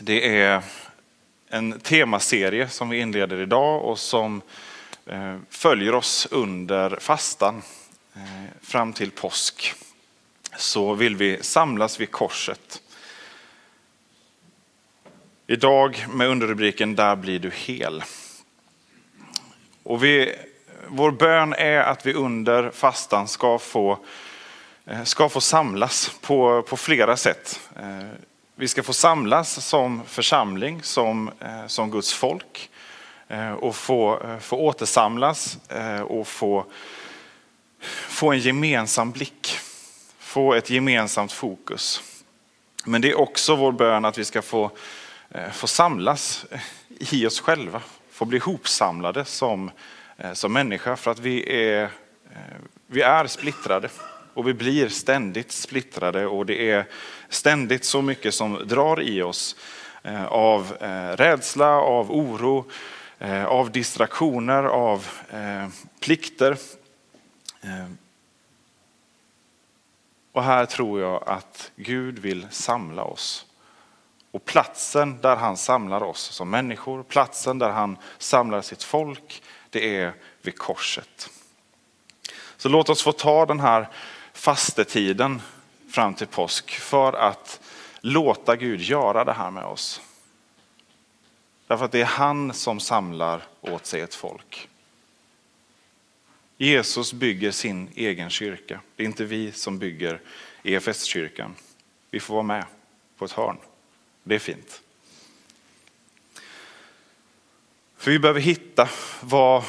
Det är en temaserie som vi inleder idag och som eh, följer oss under fastan eh, fram till påsk. Så vill vi samlas vid korset. Idag med underrubriken Där blir du hel. Och vi, vår bön är att vi under fastan ska få, eh, ska få samlas på, på flera sätt. Vi ska få samlas som församling, som, eh, som Guds folk eh, och få, eh, få återsamlas och få, få en gemensam blick, få ett gemensamt fokus. Men det är också vår bön att vi ska få, få samlas i oss själva, få bli hopsamlade som, som människa för att vi är, vi är splittrade. Och vi blir ständigt splittrade och det är ständigt så mycket som drar i oss eh, av eh, rädsla, av oro, eh, av distraktioner, av plikter. Och här tror jag att Gud vill samla oss. Och platsen där han samlar oss som människor, platsen där han samlar sitt folk, det är vid korset. Så låt oss få ta den här fastetiden fram till påsk för att låta Gud göra det här med oss. Därför att det är han som samlar åt sig ett folk. Jesus bygger sin egen kyrka. Det är inte vi som bygger EFS-kyrkan. Vi får vara med på ett hörn. Det är fint. För vi behöver hitta var,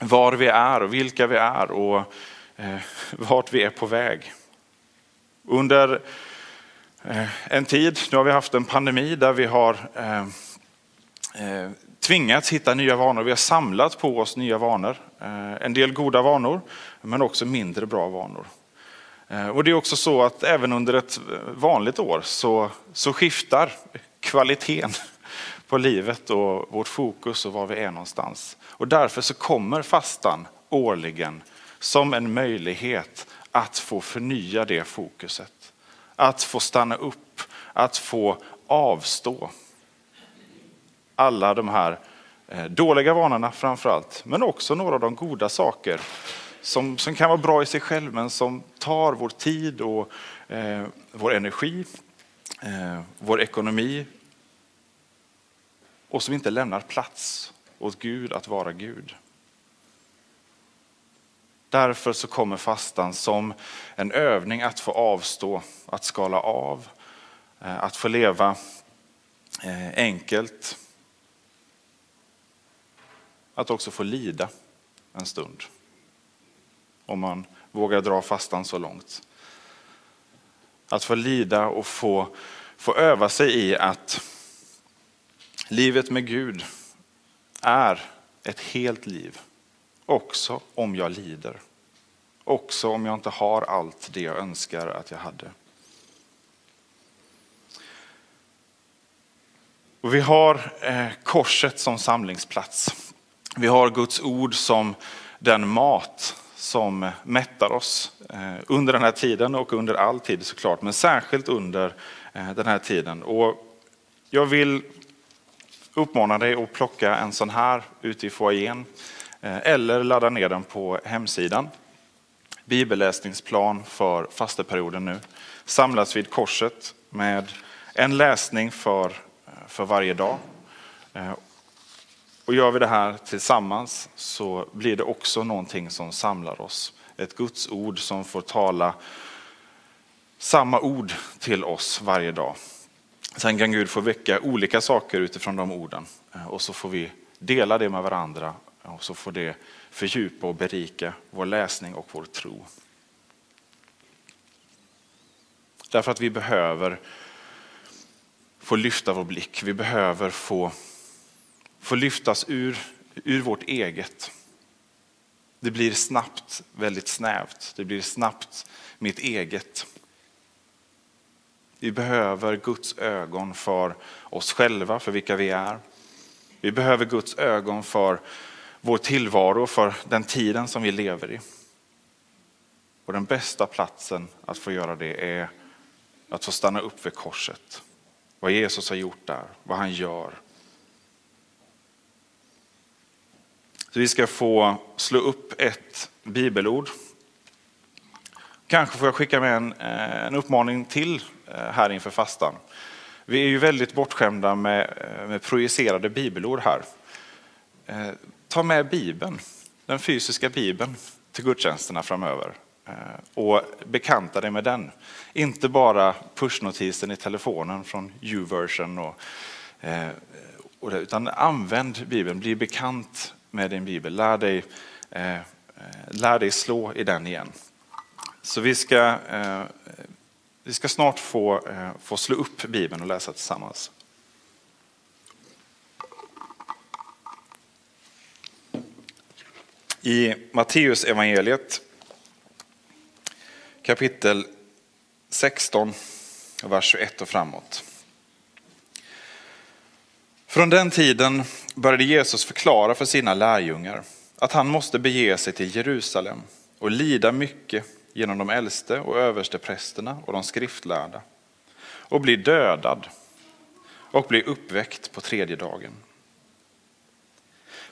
var vi är och vilka vi är och Eh, vart vi är på väg. Under eh, en tid, nu har vi haft en pandemi där vi har eh, tvingats hitta nya vanor. Vi har samlat på oss nya vanor. En del goda vanor, men också mindre bra vanor. Och det är också så att även under ett vanligt år så, så skiftar kvaliteten på livet och vårt fokus och var vi är någonstans. Och därför så kommer fastan årligen som en möjlighet att få förnya det fokuset. Att få stanna upp, att få avstå. Alla de här eh, dåliga vanorna framför allt, men också några av de goda saker som, som kan vara bra i sig själv men som tar vår tid och eh, vår energi, eh, vår ekonomi och som inte lämnar plats åt Gud att vara Gud. Därför så kommer fastan som en övning att få avstå, att skala av, eh, att få leva eh, enkelt. Att också få lida en stund. Om man vågar dra fastan så långt. Att få lida och få, få öva sig i att livet med Gud är ett helt liv. Också om jag lider. Också om jag inte har allt det jag önskar att jag hade. Och vi har eh, korset som samlingsplats. Vi har Guds ord som den mat som mättar oss eh, under den här tiden och under all tid såklart, men särskilt under eh, den här tiden. Och jag vill uppmana dig att plocka en sån här ute i foajén Eh, eller ladda ner den på hemsidan. Bibelläsningsplan för fasteperioden nu. Samlas vid korset med en läsning för, eh, för varje dag. Eh, och gör vi det här tillsammans så blir det också någonting som samlar oss. Ett Guds ord som får tala samma ord till oss varje dag. Sen kan Gud få väcka olika saker utifrån de orden och så får vi dela det med varandra och så får det fördjupa och berika vår läsning och vår tro. Därför att vi behöver få lyfta vår blick. Vi behöver få, få lyftas ur, ur vårt eget. Det blir snabbt väldigt snävt. Det blir snabbt mitt eget. Vi behöver Guds ögon för oss själva, för vilka vi är. Vi behöver Guds ögon för vår tillvaro, för den tiden som vi lever i. Och den bästa platsen att få göra det är att få stanna upp vid korset. Vad Jesus har gjort där, vad han gör. Så vi ska få slå upp ett bibelord. Kanske får jag skicka med en, eh, en uppmaning till eh, här inför fastan. Vi är ju väldigt bortskämda med, eh, med projicerade bibelord här. Ta med Bibeln, den fysiska Bibeln, till gudstjänsterna framöver eh, och bekanta dig med den. Inte bara pushnotisen i telefonen från YouVersion, och, eh, och utan använd Bibeln, bli bekant med din Bibel. Lär dig, eh, lär dig slå i den igen. Så vi ska, eh, vi ska snart få, eh, få slå upp Bibeln och läsa tillsammans. I Matteus evangeliet kapitel 16, vers 21 och framåt. Från den tiden började Jesus förklara för sina lärjungar att han måste bege sig till Jerusalem och lida mycket genom de äldste och översteprästerna och de skriftlärda och bli dödad och bli uppväckt på tredje dagen.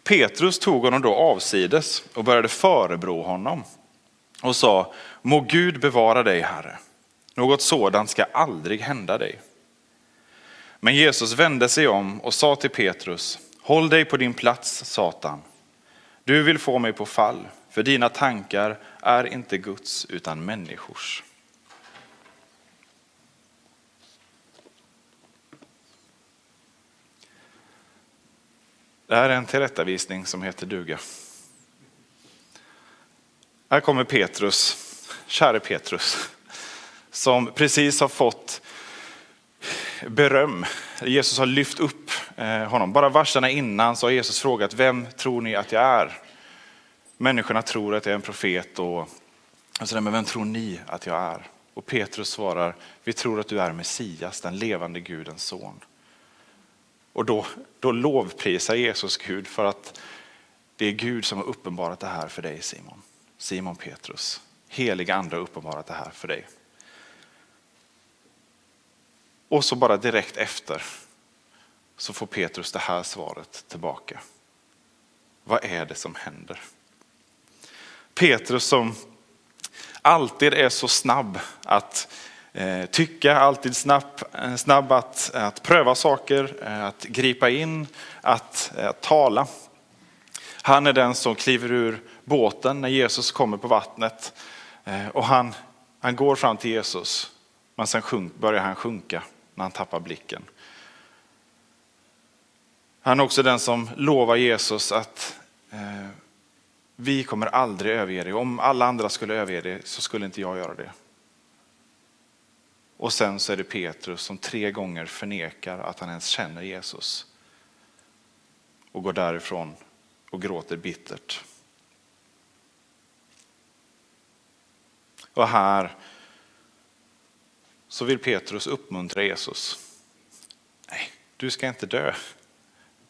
Petrus tog honom då avsides och började förebrå honom och sa, må Gud bevara dig, Herre. Något sådant ska aldrig hända dig. Men Jesus vände sig om och sa till Petrus, håll dig på din plats, Satan. Du vill få mig på fall, för dina tankar är inte Guds utan människors. Det här är en tillrättavisning som heter duga. Här kommer Petrus, käre Petrus, som precis har fått beröm. Jesus har lyft upp eh, honom. Bara verserna innan så har Jesus frågat, vem tror ni att jag är? Människorna tror att jag är en profet och, och sådär, men vem tror ni att jag är? Och Petrus svarar, vi tror att du är Messias, den levande Gudens son. Och då, då lovprisar Jesus Gud för att det är Gud som har uppenbarat det här för dig Simon. Simon Petrus. Heliga ande har uppenbarat det här för dig. Och så bara direkt efter så får Petrus det här svaret tillbaka. Vad är det som händer? Petrus som alltid är så snabb att Eh, tycka, alltid snabb, eh, snabb att, att pröva saker, eh, att gripa in, att, att tala. Han är den som kliver ur båten när Jesus kommer på vattnet och han, han går fram till Jesus men sen sjunk, börjar han sjunka när han tappar blicken. Han är också den som lovar Jesus att vi kommer aldrig överge dig. Om alla andra skulle överge dig så skulle inte jag göra det. Och sen så är det Petrus som tre gånger förnekar att han ens känner Jesus. Och går därifrån och gråter bittert. Och här så vill Petrus uppmuntra Jesus. Nej, du ska inte dö.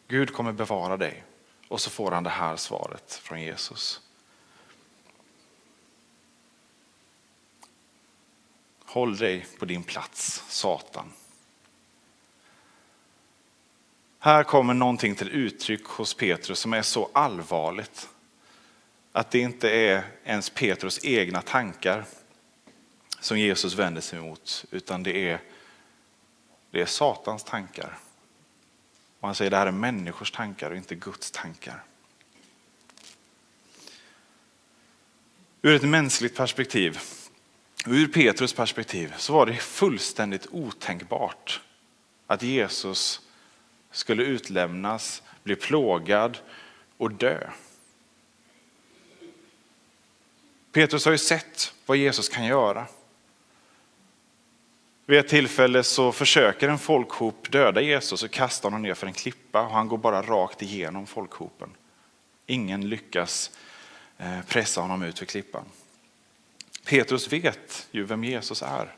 Gud kommer bevara dig. Och så får han det här svaret från Jesus. Håll dig på din plats, Satan. Här kommer någonting till uttryck hos Petrus som är så allvarligt att det inte är ens Petrus egna tankar som Jesus vänder sig emot, utan det är, det är Satans tankar. Och han säger att det här är människors tankar och inte Guds tankar. Ur ett mänskligt perspektiv, ur Petrus perspektiv, så var det fullständigt otänkbart att Jesus skulle utlämnas, bli plågad och dö. Petrus har ju sett vad Jesus kan göra. Vid ett tillfälle så försöker en folkhop döda Jesus och kastar honom ner för en klippa och han går bara rakt igenom folkhopen. Ingen lyckas eh, pressa honom ut för klippan. Petrus vet ju vem Jesus är.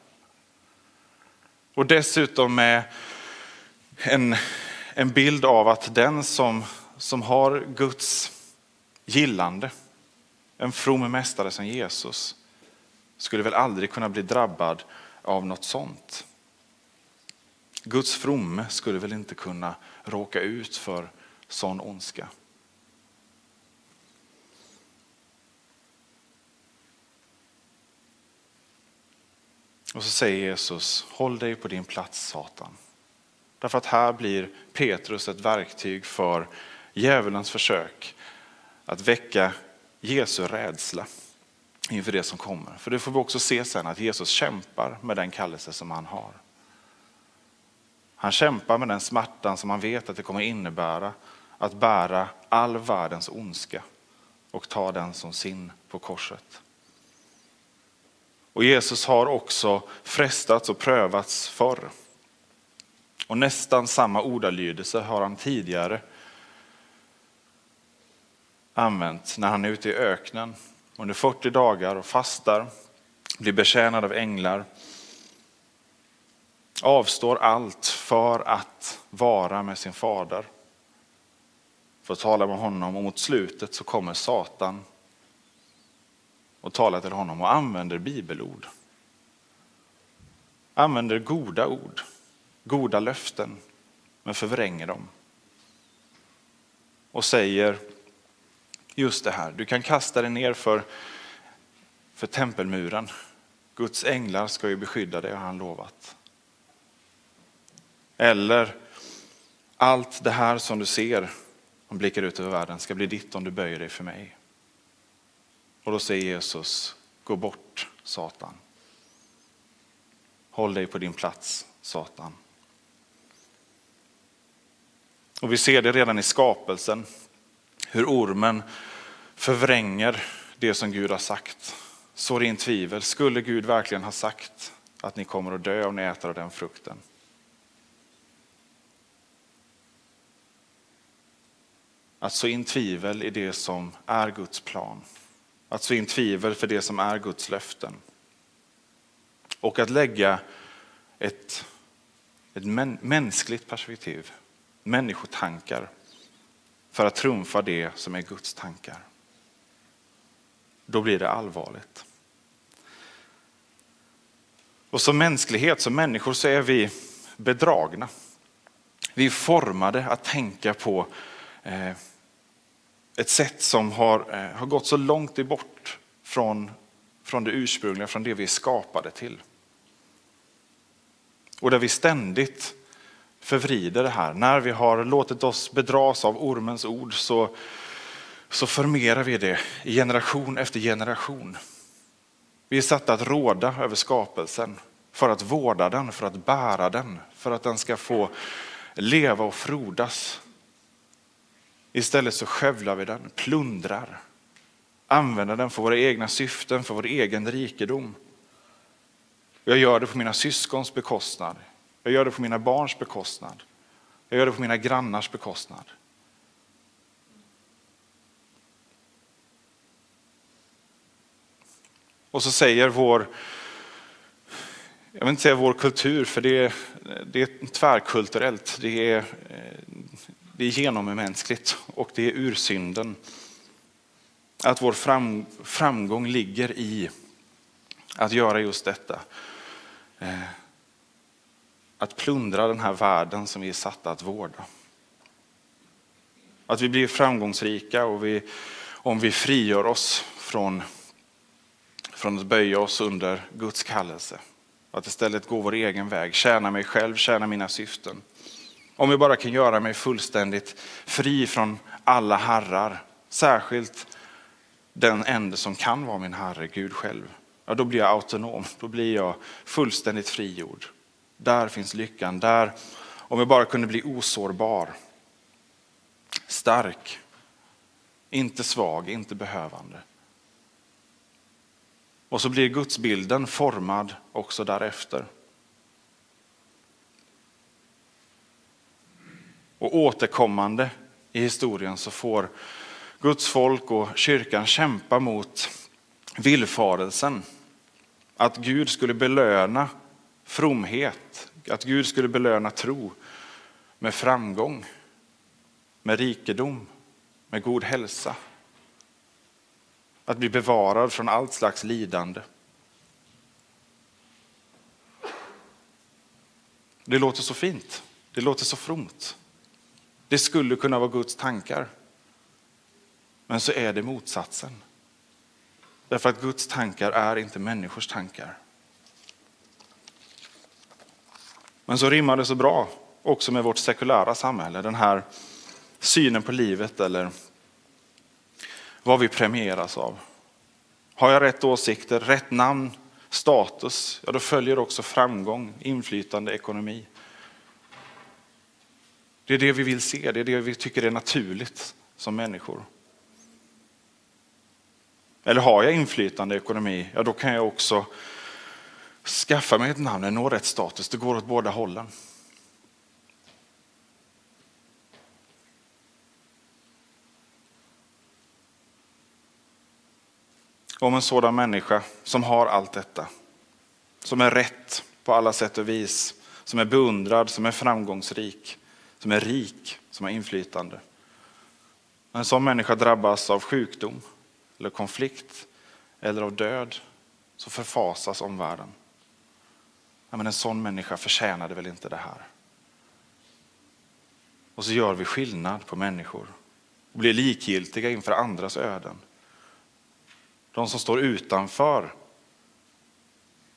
Och dessutom med en, en bild av att den som, som har Guds gillande, en from mästare som Jesus, skulle väl aldrig kunna bli drabbad av något sånt. Guds fromme skulle väl inte kunna råka ut för sån ondska. Och så säger Jesus, håll dig på din plats Satan. Därför att här blir Petrus ett verktyg för djävulens försök att väcka Jesu rädsla inför det som kommer. För det får vi också se sen att Jesus kämpar med den kallelse som han har. Han kämpar med den smärtan som han vet att det kommer innebära att bära all världens ondska och ta den som sin på korset. Och Jesus har också frestats och prövats förr. Och nästan samma ordalydelse har han tidigare använt när han är ute i öknen under 40 dagar och fastar, blir betjänad av änglar, avstår allt för att vara med sin fader, för att tala med honom och mot slutet så kommer Satan och talar till honom och använder bibelord. Använder goda ord, goda löften, men förvränger dem. Och säger just det här, du kan kasta dig ner för, för tempelmuren. Guds änglar ska ju beskydda dig har han lovat. Eller allt det här som du ser om blickar ut över världen ska bli ditt om du böjer dig för mig. Och då säger Jesus, gå bort Satan. Håll dig på din plats Satan. Och vi ser det redan i skapelsen, hur ormen förvränger det som Gud har sagt. Sår in tvivel. Skulle Gud verkligen ha sagt att ni kommer att dö om ni äter av den frukten? Att så in tvivel i det som är Guds plan. Att så in tvivel för det som är Guds löften. Och att lägga ett, ett mänskligt perspektiv, människotankar, för att trumfa det som är Guds tankar då blir det allvarligt. Och som mänsklighet, som människor, så är vi bedragna. Vi är formade att tänka på eh, ett sätt som har, eh, har gått så långt bort från, från det ursprungliga, från det vi är skapade till. Och där vi ständigt förvrider det här. När vi har låtit oss bedras av ormens ord så så förmerar vi det i generation efter generation. Vi är satta att råda över skapelsen för att vårda den, för att bära den, för att den ska få leva och frodas. Istället så skövlar vi den, plundrar, använder den för våra egna syften, för vår egen rikedom. Jag gör det på mina syskons bekostnad. Jag gör det på mina barns bekostnad. Jag gör det på mina grannars bekostnad. Och så säger vår, jag vill inte säga vår kultur, för det är, det är tvärkulturellt, det är, eh, det är genommänskligt och det är ursynden. Att vår framgång ligger i att göra just detta. Eh, att plundra den här världen som vi är satta att vårda. Att vi blir framgångsrika och vi, om vi frigör oss från från att böja oss under Guds kallelse. Att istället gå vår egen väg, tjäna mig själv, tjäna mina syften. Om jag bara kan göra mig fullständigt fri från alla herrar, särskilt den enda som kan vara min herre, Gud själv. Ja, då blir jag autonom, då blir jag fullständigt frigjord. Där finns lyckan, där, om jag bara kunde bli osårbar, stark, inte svag, inte behövande. Och så blir gudsbilden formad också därefter. Och återkommande i historien så får Guds folk och kyrkan kämpa mot villfarelsen. Att Gud skulle belöna fromhet, att Gud skulle belöna tro med framgång, med rikedom, med god hälsa. Att bli bevarad från allt slags lidande. Det låter så fint, det låter så fromt. Det skulle kunna vara Guds tankar. Men så är det motsatsen. Därför att Guds tankar är inte människors tankar. Men så rimmar det så bra också med vårt sekulära samhälle, den här synen på livet eller vad vi premieras av. Har jag rätt åsikter, rätt namn, status, ja då följer också framgång, inflytande, ekonomi. Det är det vi vill se, det är det vi tycker är naturligt som människor. Eller har jag inflytande ekonomi, ja då kan jag också skaffa mig ett namn, nå rätt status. Det går åt båda hållen. Om en sådan människa som har allt detta, som är rätt på alla sätt och vis, som är beundrad, som är framgångsrik, som är rik, som har inflytande. En sån människa drabbas av sjukdom, eller konflikt eller av död så förfasas omvärlden. Ja, men en sån människa förtjänade väl inte det här. Och så gör vi skillnad på människor och blir likgiltiga inför andras öden. De som står utanför,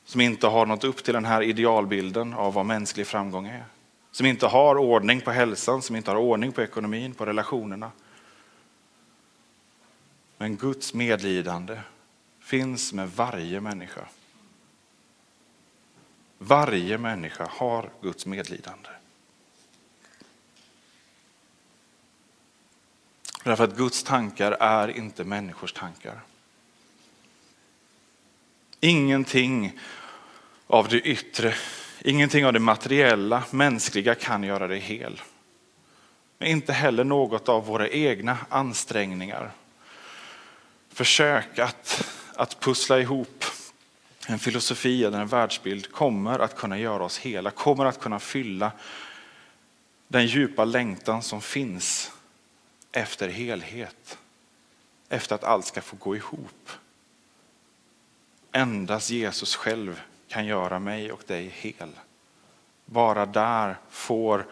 som inte har nått upp till den här idealbilden av vad mänsklig framgång är. Som inte har ordning på hälsan, som inte har ordning på ekonomin, på relationerna. Men Guds medlidande finns med varje människa. Varje människa har Guds medlidande. Därför att Guds tankar är inte människors tankar. Ingenting av det yttre, ingenting av det materiella, mänskliga kan göra dig hel. Men inte heller något av våra egna ansträngningar, försök att, att pussla ihop en filosofi eller en världsbild kommer att kunna göra oss hela, kommer att kunna fylla den djupa längtan som finns efter helhet. Efter att allt ska få gå ihop. Endast Jesus själv kan göra mig och dig hel. Bara där får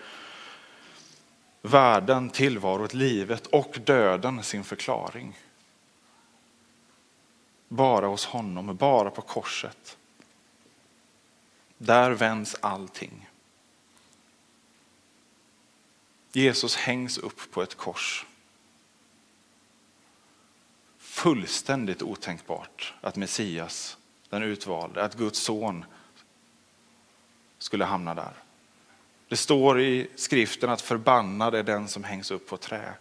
världen, tillvaron, livet och döden sin förklaring. Bara hos honom, bara på korset. Där vänds allting. Jesus hängs upp på ett kors. Fullständigt otänkbart att Messias, den utvalde, att Guds son skulle hamna där. Det står i skriften att förbannad är den som hängs upp på trä.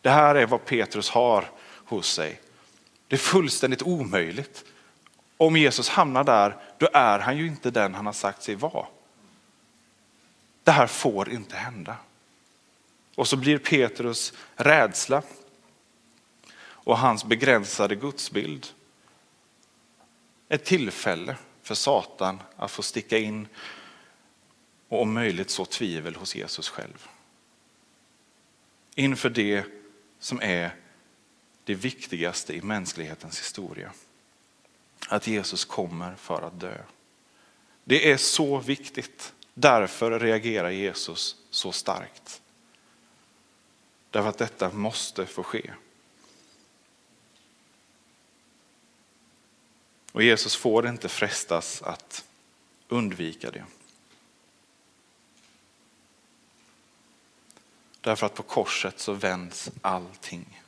Det här är vad Petrus har hos sig. Det är fullständigt omöjligt. Om Jesus hamnar där, då är han ju inte den han har sagt sig vara. Det här får inte hända. Och så blir Petrus rädsla och hans begränsade gudsbild ett tillfälle för Satan att få sticka in och om möjligt så tvivel hos Jesus själv. Inför det som är det viktigaste i mänsklighetens historia. Att Jesus kommer för att dö. Det är så viktigt. Därför reagerar Jesus så starkt. Därför att detta måste få ske. Och Jesus får inte frestas att undvika det. Därför att på korset så vänds allting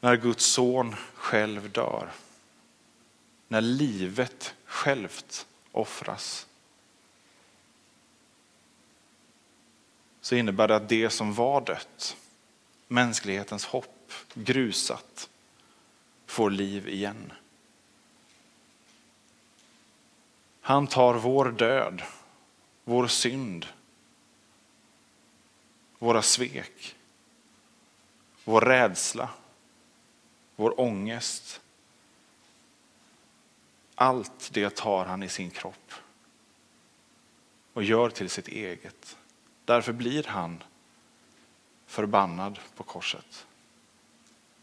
när Guds son själv dör. När livet självt offras. Så innebär det att det som var dött, mänsklighetens hopp, grusat, får liv igen. Han tar vår död, vår synd, våra svek, vår rädsla, vår ångest. Allt det tar han i sin kropp och gör till sitt eget. Därför blir han förbannad på korset.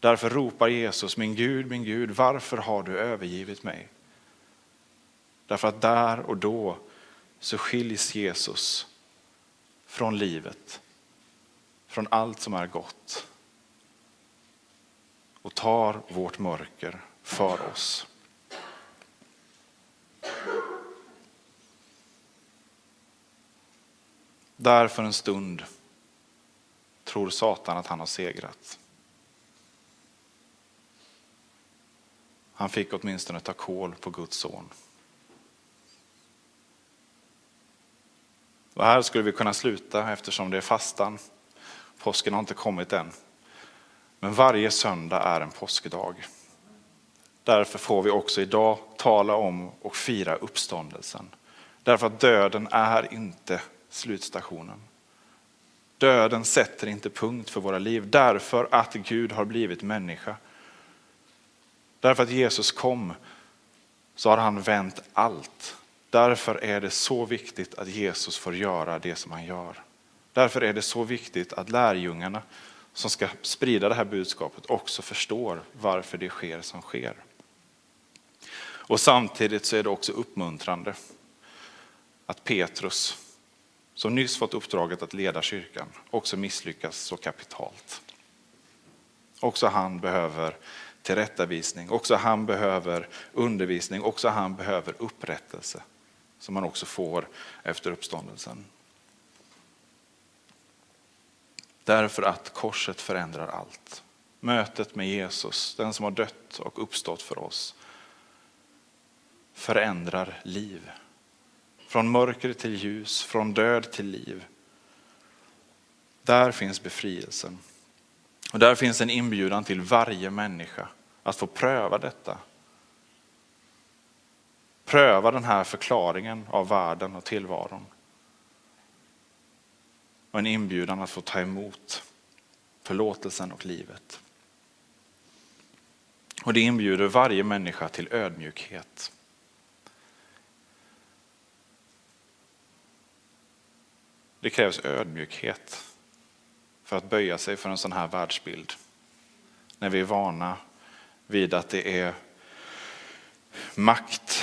Därför ropar Jesus, min Gud, min Gud, varför har du övergivit mig? Därför att där och då så skiljs Jesus från livet, från allt som är gott och tar vårt mörker för oss. Där för en stund tror Satan att han har segrat. Han fick åtminstone ta kål på Guds son. Och här skulle vi kunna sluta eftersom det är fastan. Påsken har inte kommit än. Men varje söndag är en påskdag. Därför får vi också idag tala om och fira uppståndelsen. Därför att döden är inte slutstationen. Döden sätter inte punkt för våra liv därför att Gud har blivit människa. Därför att Jesus kom så har han vänt allt. Därför är det så viktigt att Jesus får göra det som han gör. Därför är det så viktigt att lärjungarna som ska sprida det här budskapet också förstår varför det sker som sker. Och samtidigt så är det också uppmuntrande att Petrus, som nyss fått uppdraget att leda kyrkan, också misslyckas så kapitalt. Också han behöver tillrättavisning, också han behöver undervisning, också han behöver upprättelse som man också får efter uppståndelsen. Därför att korset förändrar allt. Mötet med Jesus, den som har dött och uppstått för oss, förändrar liv. Från mörker till ljus, från död till liv. Där finns befrielsen. Och där finns en inbjudan till varje människa att få pröva detta. Pröva den här förklaringen av världen och tillvaron. Och en inbjudan att få ta emot förlåtelsen och livet. Och det inbjuder varje människa till ödmjukhet. Det krävs ödmjukhet för att böja sig för en sån här världsbild. När vi är vana vid att det är makt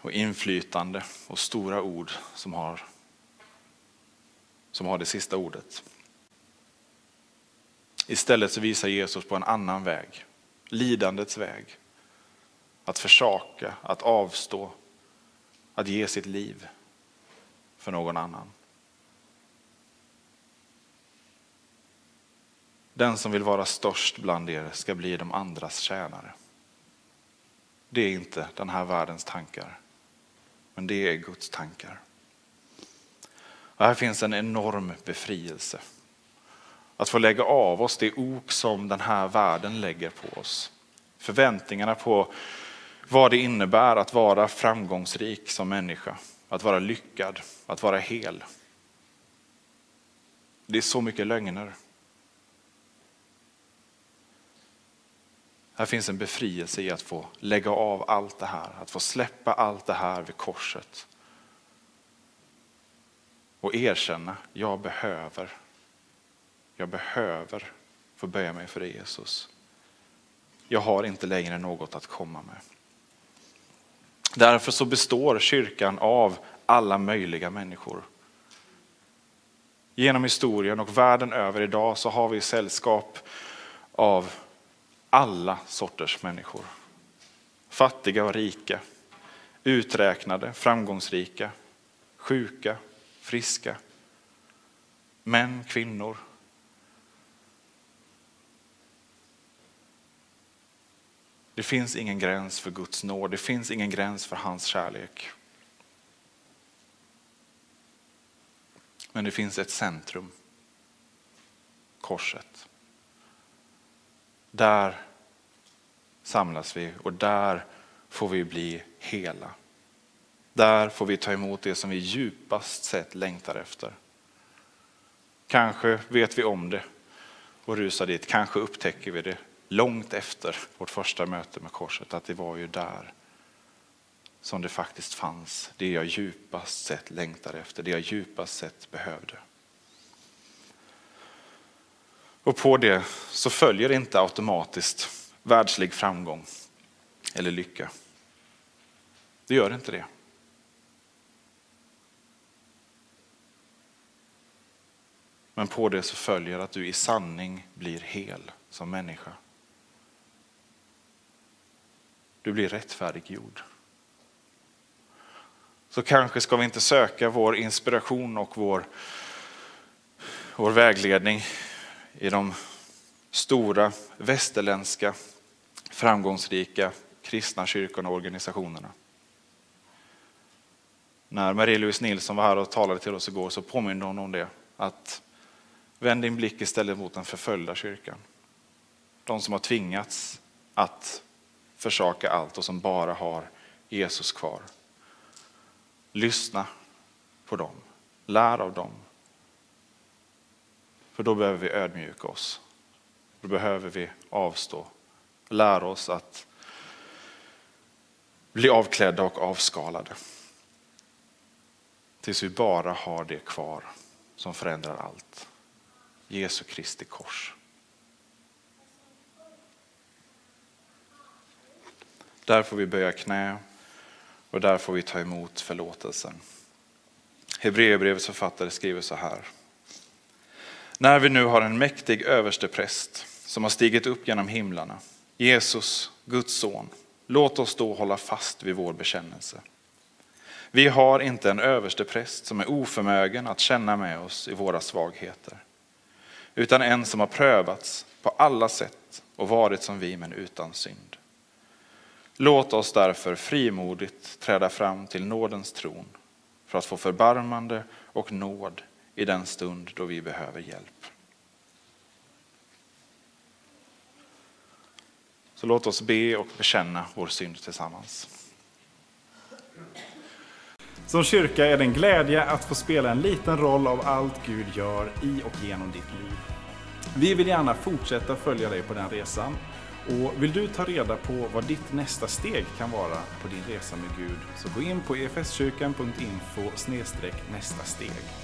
och inflytande och stora ord som har, som har det sista ordet. Istället så visar Jesus på en annan väg, lidandets väg. Att försaka, att avstå, att ge sitt liv för någon annan. Den som vill vara störst bland er ska bli de andras tjänare. Det är inte den här världens tankar, men det är Guds tankar. Och här finns en enorm befrielse. Att få lägga av oss det ok som den här världen lägger på oss. Förväntningarna på vad det innebär att vara framgångsrik som människa, att vara lyckad, att vara hel. Det är så mycket lögner. Här finns en befrielse i att få lägga av allt det här, att få släppa allt det här vid korset. Och erkänna, jag behöver, jag behöver få böja mig för dig Jesus. Jag har inte längre något att komma med. Därför så består kyrkan av alla möjliga människor. Genom historien och världen över idag så har vi sällskap av alla sorters människor. Fattiga och rika, uträknade, framgångsrika, sjuka, friska, män, kvinnor. Det finns ingen gräns för Guds nåd, det finns ingen gräns för hans kärlek. Men det finns ett centrum, korset. Där samlas vi och där får vi bli hela. Där får vi ta emot det som vi djupast sett längtar efter. Kanske vet vi om det och rusar dit. Kanske upptäcker vi det långt efter vårt första möte med korset, att det var ju där som det faktiskt fanns, det jag djupast sett längtade efter, det jag djupast sett behövde. Och på det så följer inte automatiskt världslig framgång eller lycka. Det gör inte det. Men på det så följer att du i sanning blir hel som människa. Du blir rättfärdiggjord. Så kanske ska vi inte söka vår inspiration och vår, vår vägledning i de stora västerländska framgångsrika kristna kyrkorna och organisationerna. När Marie-Louise Nilsson var här och talade till oss igår så påminde hon om det. Att vänd din blick istället mot den förföljda kyrkan. De som har tvingats att försaka allt och som bara har Jesus kvar. Lyssna på dem, lär av dem. För då behöver vi ödmjuka oss. Då behöver vi avstå, lära oss att bli avklädda och avskalade. Tills vi bara har det kvar som förändrar allt. Jesu Kristi kors. Där får vi böja knä och där får vi ta emot förlåtelsen. Hebreerbrevets författare skriver så här. När vi nu har en mäktig överstepräst som har stigit upp genom himlarna, Jesus, Guds son, låt oss då hålla fast vid vår bekännelse. Vi har inte en överstepräst som är oförmögen att känna med oss i våra svagheter, utan en som har prövats på alla sätt och varit som vi men utan synd. Låt oss därför frimodigt träda fram till nådens tron för att få förbarmande och nåd i den stund då vi behöver hjälp. Så låt oss be och bekänna vår synd tillsammans. Som kyrka är det en glädje att få spela en liten roll av allt Gud gör i och genom ditt liv. Vi vill gärna fortsätta följa dig på den resan och vill du ta reda på vad ditt nästa steg kan vara på din resa med Gud så gå in på efskyrkan.info nästa steg.